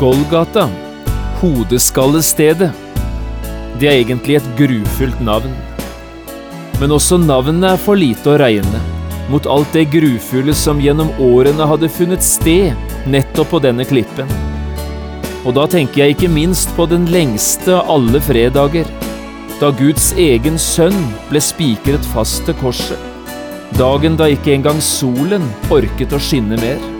Golgata, hodeskallestedet. Det er egentlig et grufullt navn. Men også navnet er for lite å regne mot alt det grufulle som gjennom årene hadde funnet sted nettopp på denne klippen. Og da tenker jeg ikke minst på den lengste av alle fredager, da Guds egen sønn ble spikret fast til korset. Dagen da ikke engang solen orket å skinne mer.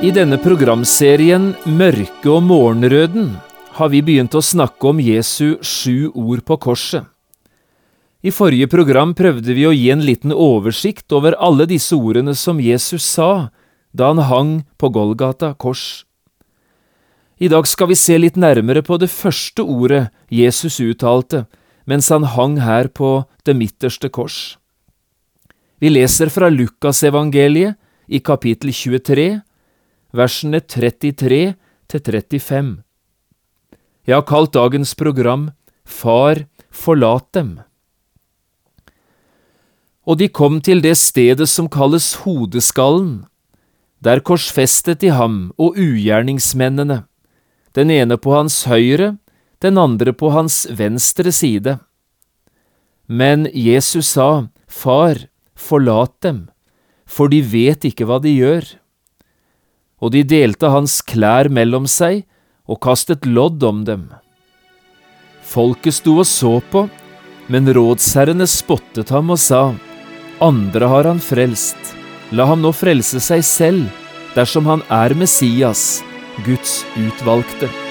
I denne programserien Mørke og morgenrøden har vi begynt å snakke om Jesu sju ord på korset. I forrige program prøvde vi å gi en liten oversikt over alle disse ordene som Jesus sa da han hang på Golgata kors. I dag skal vi se litt nærmere på det første ordet Jesus uttalte mens han hang her på det midterste kors. Vi leser fra Lukasevangeliet i kapittel 23, versene 33 til 35. Jeg har kalt dagens program Far, forlat dem. Og de kom til det stedet som kalles Hodeskallen. Der korsfestet de ham og ugjerningsmennene, den ene på hans høyre, den andre på hans venstre side. Men Jesus sa, Far, forlat dem, for de vet ikke hva de gjør. Og de delte hans klær mellom seg og kastet lodd om dem. Folket sto og så på, men rådsherrene spottet ham og sa, Andre har han frelst, la ham nå frelse seg selv, dersom han er Messias, Guds utvalgte.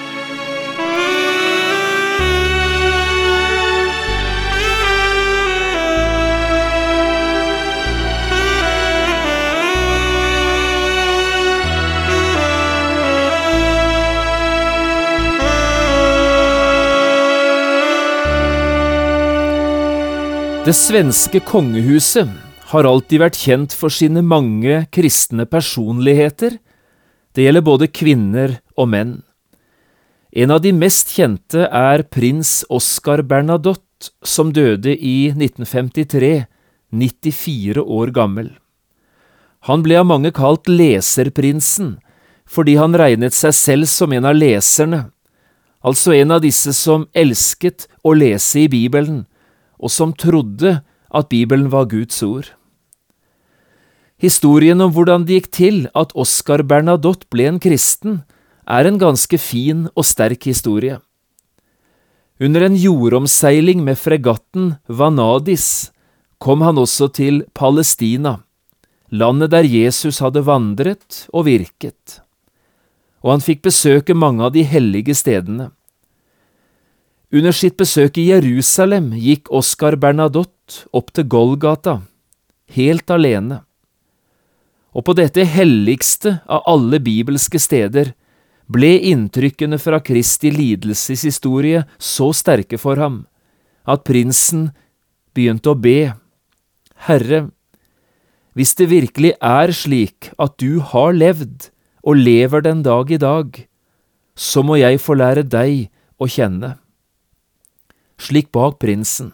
Det svenske kongehuset har alltid vært kjent for sine mange kristne personligheter. Det gjelder både kvinner og menn. En av de mest kjente er prins Oscar Bernadotte, som døde i 1953, 94 år gammel. Han ble av mange kalt leserprinsen, fordi han regnet seg selv som en av leserne, altså en av disse som elsket å lese i Bibelen, og som trodde at Bibelen var Guds ord. Historien om hvordan det gikk til at Oscar Bernadotte ble en kristen, er en ganske fin og sterk historie. Under en jordomseiling med fregatten Vanadis kom han også til Palestina, landet der Jesus hadde vandret og virket, og han fikk besøke mange av de hellige stedene. Under sitt besøk i Jerusalem gikk Oscar Bernadotte opp til Golgata, helt alene. Og på dette helligste av alle bibelske steder ble inntrykkene fra Kristi lidelseshistorie så sterke for ham at prinsen begynte å be, Herre, hvis det virkelig er slik at du har levd og lever den dag i dag, så må jeg få lære deg å kjenne slik bak prinsen.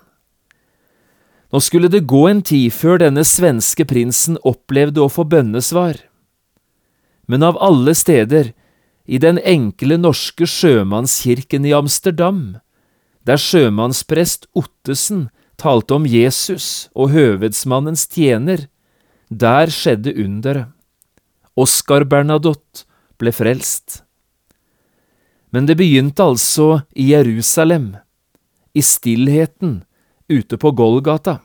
Nå skulle det gå en tid før denne svenske prinsen opplevde å få bønnesvar. Men av alle steder, i den enkle norske sjømannskirken i Amsterdam, der sjømannsprest Ottesen talte om Jesus og høvedsmannens tjener, der skjedde underet. Oscar Bernadotte ble frelst. Men det begynte altså i Jerusalem, i stillheten ute på Golgata.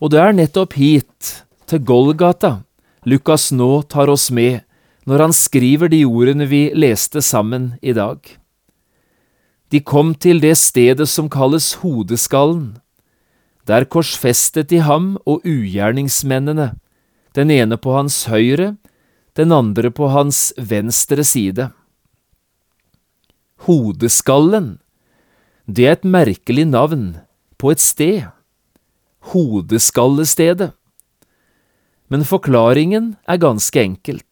Og det er nettopp hit til Golgata Lukas nå tar oss med når han skriver de ordene vi leste sammen i dag. De kom til det stedet som kalles Hodeskallen. Der korsfestet de ham og ugjerningsmennene, den ene på hans høyre, den andre på hans venstre side. Hodeskallen, det er et merkelig navn på et sted. Hodeskallestedet. Men forklaringen er ganske enkelt.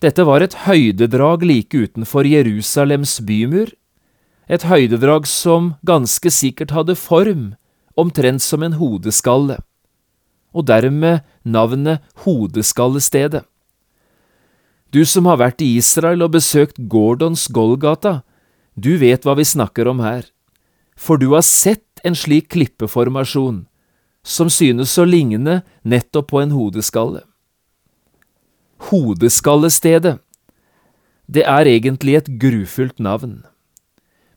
Dette var et høydedrag like utenfor Jerusalems bymur, et høydedrag som ganske sikkert hadde form omtrent som en hodeskalle, og dermed navnet Hodeskallestedet. Du som har vært i Israel og besøkt Gordons Golgata, du vet hva vi snakker om her, for du har sett en slik klippeformasjon, som synes å ligne nettopp på en hodeskalle. Hodeskallestedet, det er egentlig et grufullt navn,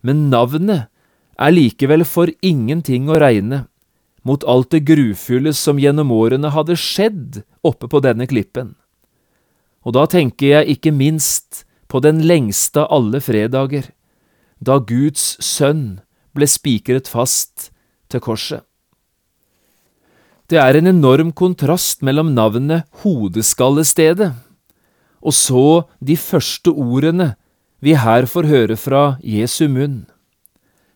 men navnet er likevel for ingenting å regne mot alt det grufulle som gjennom årene hadde skjedd oppe på denne klippen. Og da tenker jeg ikke minst på den lengste av alle fredager, da Guds sønn ble spikret fast til korset. Det er en enorm kontrast mellom navnet Hodeskallestedet og så de første ordene vi her får høre fra Jesu munn.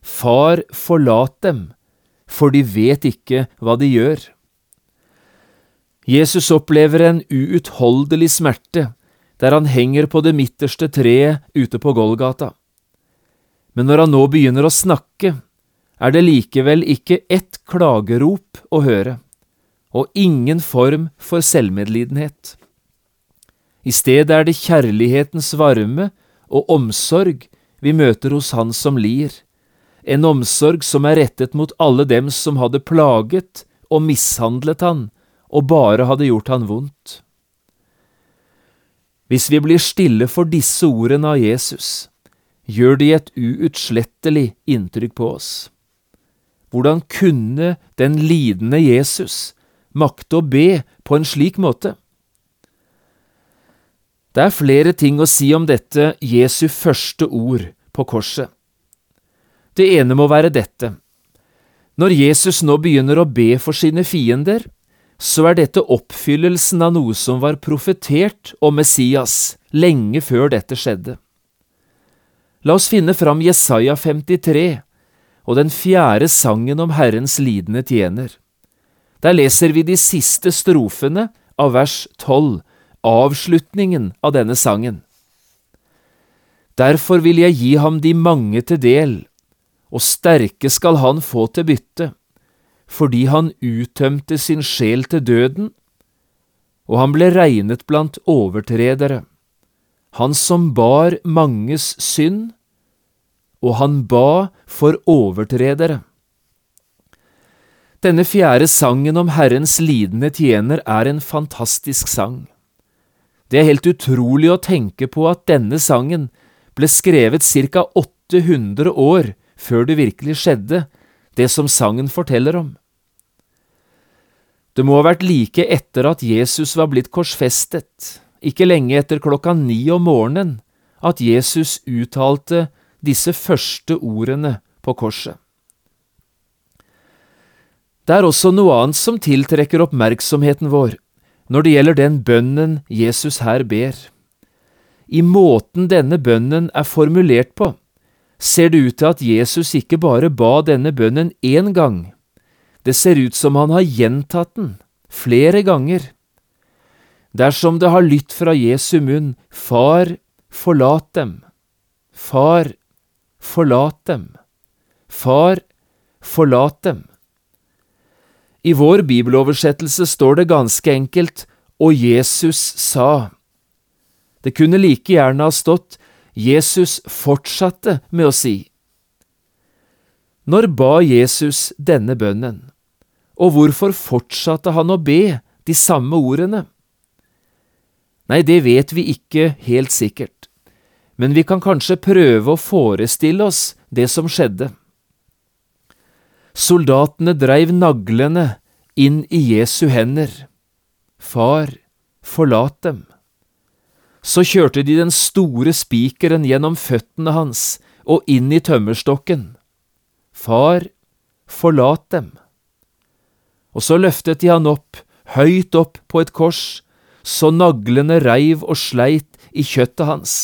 Far, forlat dem, for de vet ikke hva de gjør. Jesus opplever en uutholdelig smerte der han henger på det midterste treet ute på Golgata. Men når han nå begynner å snakke, er det likevel ikke ett klagerop å høre og ingen form for selvmedlidenhet. I stedet er det kjærlighetens varme og omsorg vi møter hos Han som lir, en omsorg som er rettet mot alle dem som hadde plaget og mishandlet han og bare hadde gjort han vondt. Hvis vi blir stille for disse ordene av Jesus, gjør de et uutslettelig inntrykk på oss. Hvordan kunne den lidende Jesus makte å be på en slik måte? Det er flere ting å si om dette Jesu første ord på korset. Det ene må være dette. Når Jesus nå begynner å be for sine fiender, så er dette oppfyllelsen av noe som var profetert om Messias lenge før dette skjedde. La oss finne fram Jesaja 53 og den fjerde sangen om Herrens lidende tjener. Der leser vi de siste strofene av vers tolv, avslutningen av denne sangen. Derfor vil jeg gi ham de mange til del, og sterke skal han få til bytte, fordi han uttømte sin sjel til døden, og han ble regnet blant overtredere, han som bar manges synd, og han ba for overtredere. Denne fjerde sangen om Herrens lidende tjener er en fantastisk sang. Det er helt utrolig å tenke på at denne sangen ble skrevet ca 800 år før det virkelig skjedde, det som sangen forteller om. Det må ha vært like etter at Jesus var blitt korsfestet, ikke lenge etter klokka ni om morgenen, at Jesus uttalte disse første ordene på korset. Det er også noe annet som tiltrekker oppmerksomheten vår når det gjelder den bønnen Jesus her ber. I måten denne bønnen er formulert på, ser det ut til at Jesus ikke bare ba denne bønnen én gang, det ser ut som han har gjentatt den flere ganger. Dersom det har lytt fra Jesu munn, Far, forlat dem, Far, forlat dem, Far, forlat dem. I vår bibeloversettelse står det ganske enkelt Og Jesus sa. Det kunne like gjerne ha stått Jesus fortsatte med å si. Når ba Jesus denne bønnen, og hvorfor fortsatte han å be de samme ordene? Nei, det vet vi ikke helt sikkert, men vi kan kanskje prøve å forestille oss det som skjedde. Soldatene dreiv naglene inn i Jesu hender, Far, forlat dem. Så kjørte de den store spikeren gjennom føttene hans og inn i tømmerstokken. Far, forlat dem. Og så løftet de han opp, høyt opp på et kors, så naglene reiv og sleit i kjøttet hans.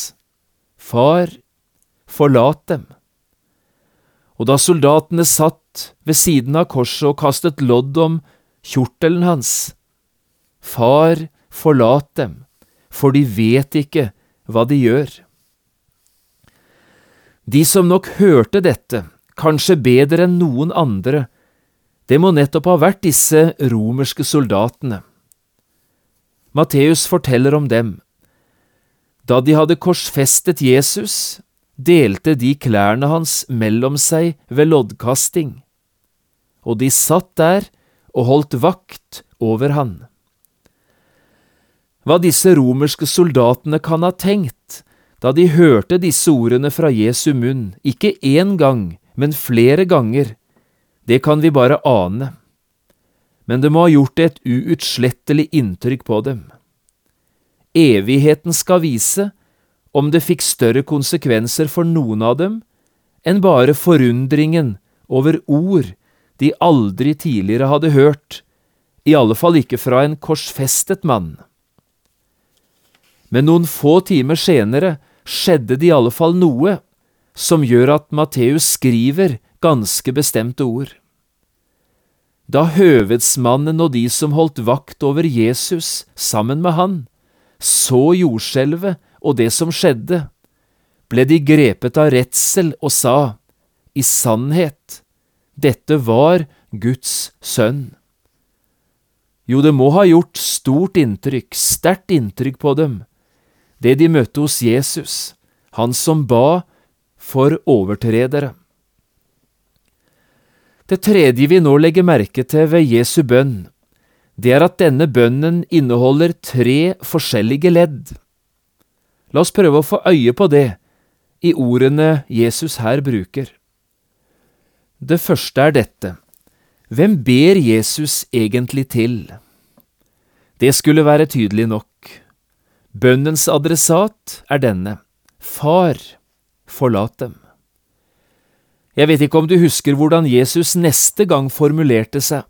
Far, forlat dem. Og da soldatene satt ved siden av korset og kastet lodd om kjortelen hans, Far, forlat dem, for de vet ikke hva de gjør. De som nok hørte dette, kanskje bedre enn noen andre, det må nettopp ha vært disse romerske soldatene. Matteus forteller om dem. Da de hadde korsfestet Jesus, delte de klærne hans mellom seg ved loddkasting, og de satt der og holdt vakt over han. Hva disse romerske soldatene kan ha tenkt da de hørte disse ordene fra Jesu munn, ikke én gang, men flere ganger, det kan vi bare ane, men det må ha gjort et uutslettelig inntrykk på dem. Evigheten skal vise om det fikk større konsekvenser for noen av dem enn bare forundringen over ord de aldri tidligere hadde hørt, i alle fall ikke fra en korsfestet mann. Men noen få timer senere skjedde det i alle fall noe som gjør at Matteus skriver ganske bestemte ord. Da høvedsmannen og de som holdt vakt over Jesus sammen med han, så jordskjelvet og det som skjedde, ble de grepet av redsel og sa, i sannhet, dette var Guds sønn. Jo, det må ha gjort stort inntrykk, sterkt inntrykk på dem, det de møtte hos Jesus, han som ba for overtredere. Det tredje vi nå legger merke til ved Jesu bønn, det er at denne bønnen inneholder tre forskjellige ledd. La oss prøve å få øye på det i ordene Jesus her bruker. Det første er dette. Hvem ber Jesus egentlig til? Det skulle være tydelig nok. Bønnens adressat er denne. Far, forlat dem. Jeg vet ikke om du husker hvordan Jesus neste gang formulerte seg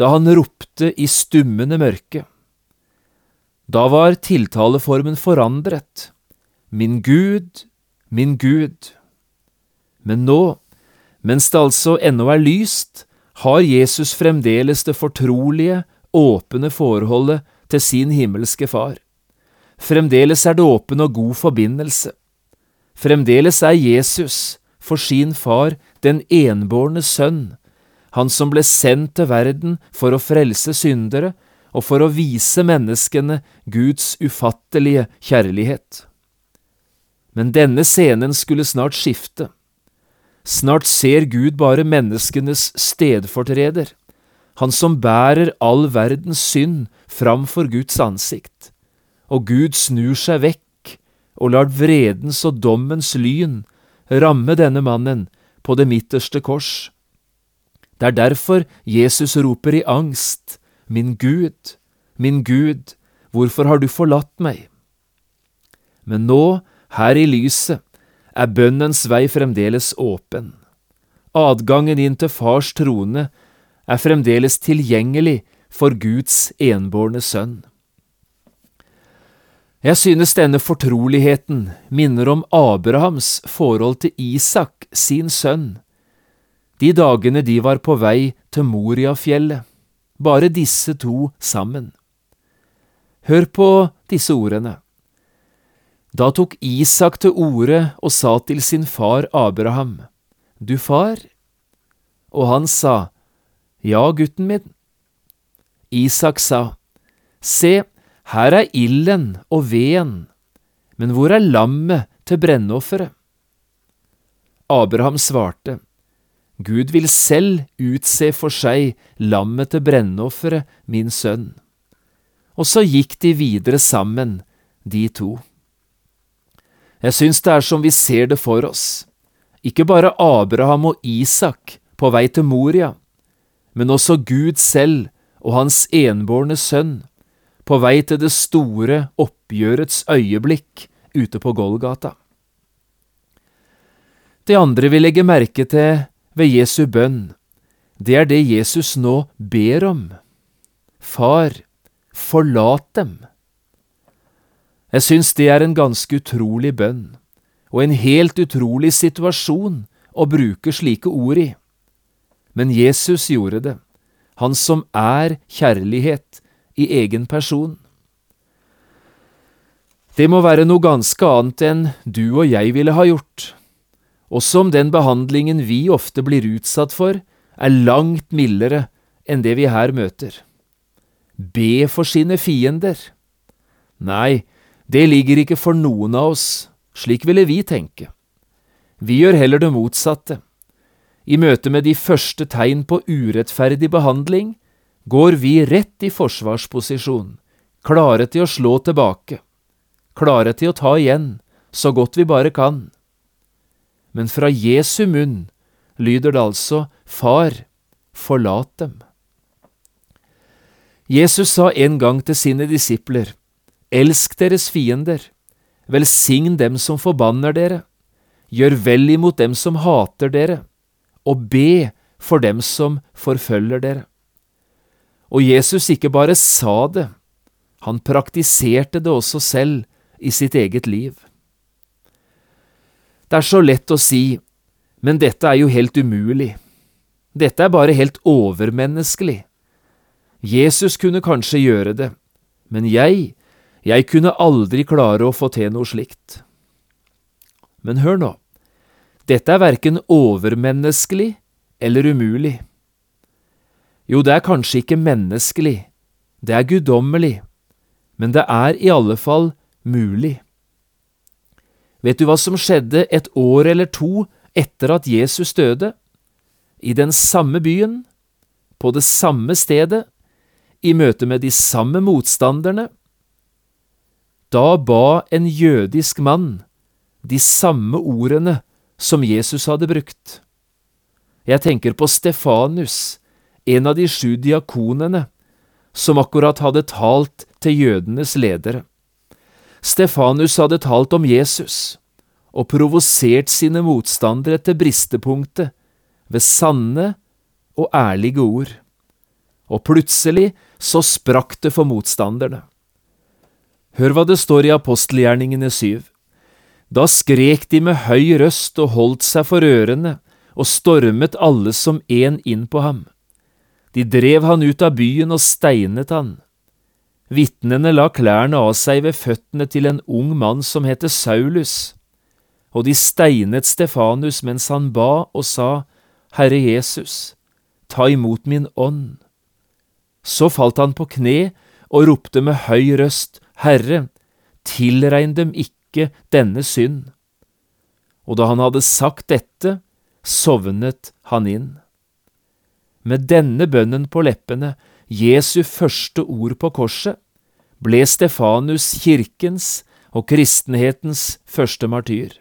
da han ropte i stummende mørke. Da var tiltaleformen forandret. Min Gud, min Gud. Men nå, mens det altså ennå er lyst, har Jesus fremdeles det fortrolige, åpne forholdet til sin himmelske Far. Fremdeles er det åpen og god forbindelse. Fremdeles er Jesus, for sin Far, den enbårne Sønn, han som ble sendt til verden for å frelse syndere og for å vise menneskene Guds ufattelige kjærlighet. Men denne scenen skulle snart skifte. Snart ser Gud bare menneskenes stedfortreder, han som bærer all verdens synd framfor Guds ansikt, og Gud snur seg vekk og lar vredens og dommens lyn ramme denne mannen på det midterste kors det er derfor Jesus roper i angst, Min Gud, min Gud, hvorfor har du forlatt meg? Men nå, her i lyset, er bønnens vei fremdeles åpen. Adgangen inn til Fars trone er fremdeles tilgjengelig for Guds enbårne sønn. Jeg synes denne fortroligheten minner om Abrahams forhold til Isak, sin sønn, de dagene de var på vei til Moriafjellet, bare disse to sammen. Hør på disse ordene. Da tok Isak til orde og sa til sin far Abraham, Du far? Og han sa, Ja, gutten min. Isak sa, Se, her er ilden og veden, men hvor er lammet til brennofferet? Abraham svarte, Gud vil selv utse for seg lammet til brennofferet, min sønn. Og så gikk de videre sammen, de to. Jeg syns det er som vi ser det for oss, ikke bare Abraham og Isak på vei til Moria, men også Gud selv og hans enbårne sønn, på vei til det store oppgjørets øyeblikk ute på Golgata. Det andre vi legger merke til ved Jesu bønn, det er det Jesus nå ber om. Far, forlat dem. Jeg syns det er en ganske utrolig bønn, og en helt utrolig situasjon å bruke slike ord i. Men Jesus gjorde det, han som er kjærlighet i egen person. Det må være noe ganske annet enn du og jeg ville ha gjort, også om den behandlingen vi ofte blir utsatt for, er langt mildere enn det vi her møter. Be for sine fiender. Nei, det ligger ikke for noen av oss, slik ville vi tenke. Vi gjør heller det motsatte. I møte med de første tegn på urettferdig behandling går vi rett i forsvarsposisjon, klare til å slå tilbake, klare til å ta igjen, så godt vi bare kan men fra Jesu munn lyder det altså Far, forlat dem. Jesus sa en gang til sine disipler, Elsk deres fiender, velsign dem som forbanner dere, gjør vel imot dem som hater dere, og be for dem som forfølger dere. Og Jesus ikke bare sa det, han praktiserte det også selv i sitt eget liv. Det er så lett å si, men dette er jo helt umulig. Dette er bare helt overmenneskelig. Jesus kunne kanskje gjøre det, men jeg, jeg kunne aldri klare å få til noe slikt. Men hør nå, dette er verken overmenneskelig eller umulig. Jo, det er kanskje ikke menneskelig, det er guddommelig, men det er i alle fall mulig. Vet du hva som skjedde et år eller to etter at Jesus døde? I den samme byen, på det samme stedet, i møte med de samme motstanderne. Da ba en jødisk mann de samme ordene som Jesus hadde brukt. Jeg tenker på Stefanus, en av de sju diakonene, som akkurat hadde talt til jødenes ledere. Stefanus hadde talt om Jesus og provosert sine motstandere til bristepunktet ved sanne og ærlige ord, og plutselig så sprakk det for motstanderne. Hør hva det står i apostelgjerningene syv. Da skrek de med høy røst og holdt seg for ørene og stormet alle som én inn på ham. De drev han ut av byen og steinet han. Vitnene la klærne av seg ved føttene til en ung mann som het Saulus, og de steinet Stefanus mens han ba og sa, Herre Jesus, ta imot min ånd. Så falt han på kne og ropte med høy røst, Herre, tilregn dem ikke denne synd. Og da han hadde sagt dette, sovnet han inn. Med denne bønnen på leppene Jesu første ord på korset, ble Stefanus kirkens og kristenhetens første martyr.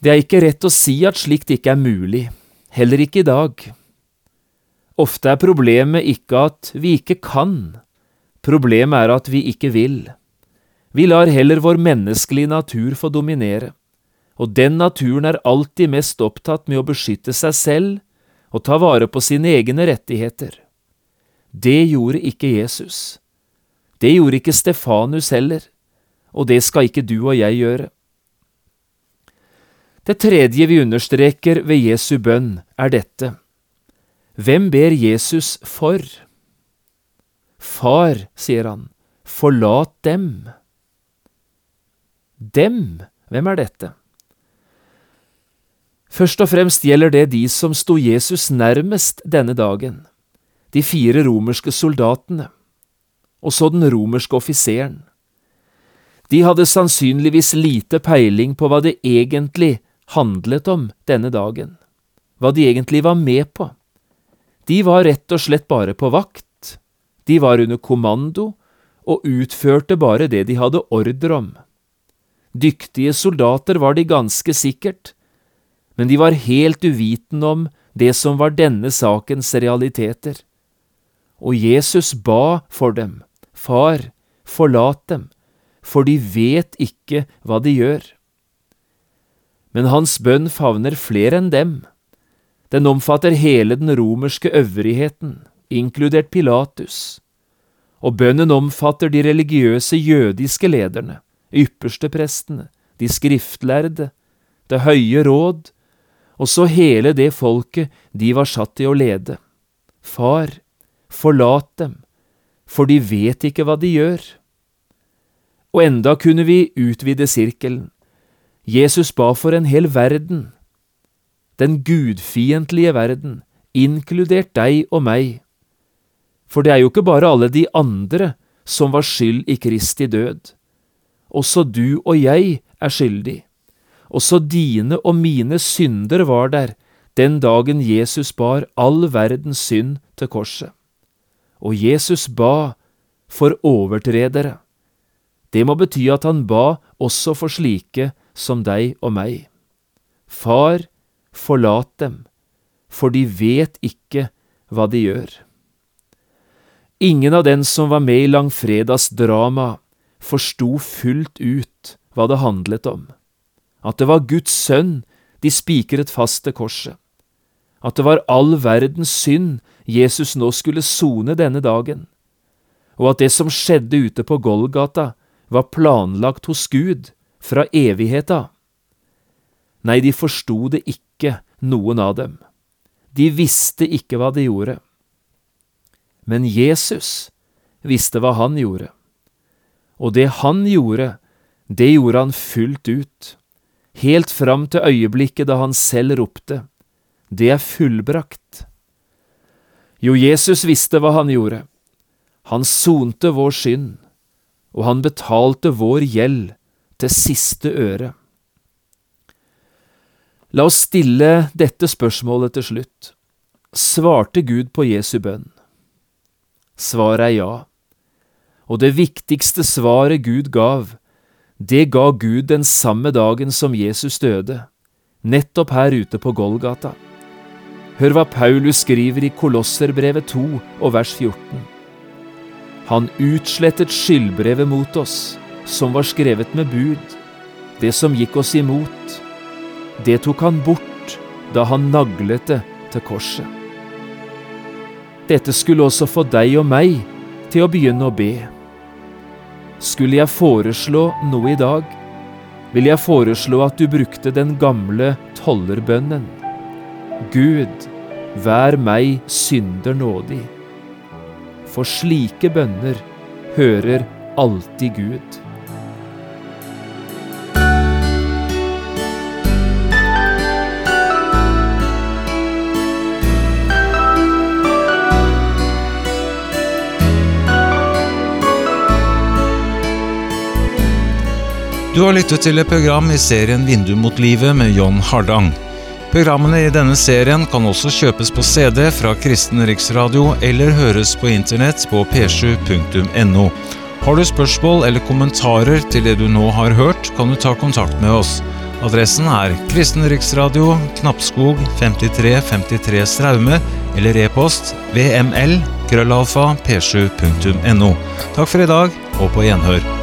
Det er ikke rett å si at slikt ikke er mulig, heller ikke i dag. Ofte er problemet ikke at vi ikke kan, problemet er at vi ikke vil. Vi lar heller vår menneskelige natur få dominere, og den naturen er alltid mest opptatt med å beskytte seg selv og ta vare på sine egne rettigheter. Det gjorde ikke Jesus. Det gjorde ikke Stefanus heller, og det skal ikke du og jeg gjøre. Det tredje vi understreker ved Jesu bønn, er dette. Hvem ber Jesus for? Far, sier han, forlat dem. Dem, hvem er dette? Først og fremst gjelder det de som sto Jesus nærmest denne dagen, de fire romerske soldatene, og så den romerske offiseren. De hadde sannsynligvis lite peiling på hva det egentlig handlet om denne dagen, hva de egentlig var med på. De var rett og slett bare på vakt, de var under kommando og utførte bare det de hadde ordre om. Dyktige soldater var de ganske sikkert, men de var helt uvitende om det som var denne sakens realiteter. og Jesus ba for dem, Far, forlat dem, for de vet ikke hva de gjør. Men hans bønn favner flere enn dem. Den omfatter hele den romerske øvrigheten, inkludert Pilatus, og bønnen omfatter de religiøse jødiske lederne, yppersteprestene, de skriftlærde, det høye råd, og så hele det folket de var satt til å lede. Far, forlat dem, for de vet ikke hva de gjør. Og enda kunne vi utvide sirkelen. Jesus ba for en hel verden, den gudfiendtlige verden, inkludert deg og meg. For det er jo ikke bare alle de andre som var skyld i Kristi død. Også du og jeg er skyldig. Også dine og mine synder var der den dagen Jesus bar all verdens synd til korset. Og Jesus ba for overtredere. Det må bety at han ba også for slike som deg og meg. Far, forlat dem, for de vet ikke hva de gjør. Ingen av den som var med i langfredags drama, forsto fullt ut hva det handlet om. At det var Guds sønn de spikret fast til korset. At det var all verdens synd Jesus nå skulle sone denne dagen. Og at det som skjedde ute på Golgata, var planlagt hos Gud fra evighet. Nei, de forsto det ikke, noen av dem. De visste ikke hva de gjorde. Men Jesus visste hva han gjorde. Og det han gjorde, det gjorde han fullt ut, helt fram til øyeblikket da han selv ropte, Det er fullbrakt. Jo, Jesus visste hva han gjorde. Han sonte vår synd, og han betalte vår gjeld til siste øre. La oss stille dette spørsmålet til slutt. Svarte Gud på Jesu bønn? Svaret er ja. Og det viktigste svaret Gud gav, det ga Gud den samme dagen som Jesus døde, nettopp her ute på Golgata. Hør hva Paulus skriver i Kolosserbrevet 2 og vers 14. Han utslettet skyldbrevet mot oss, som var skrevet med bud, det som gikk oss imot. Det tok han bort da han naglet det til korset. Dette skulle også få deg og meg til å begynne å be. Skulle jeg foreslå noe i dag, vil jeg foreslå at du brukte den gamle tollerbønnen. Gud, vær meg synder nådig. For slike bønner hører alltid Gud. Du har lyttet til et program i serien Vindu mot livet med John Hardang. Programmene i denne serien kan også kjøpes på CD fra Kristen Riksradio eller høres på internett på p7.no. Har du spørsmål eller kommentarer til det du nå har hørt, kan du ta kontakt med oss. Adressen er Kristen Riksradio, Knappskog 5353 Straume, eller e-post vml krøllalfa p7.no. Takk for i dag, og på gjenhør.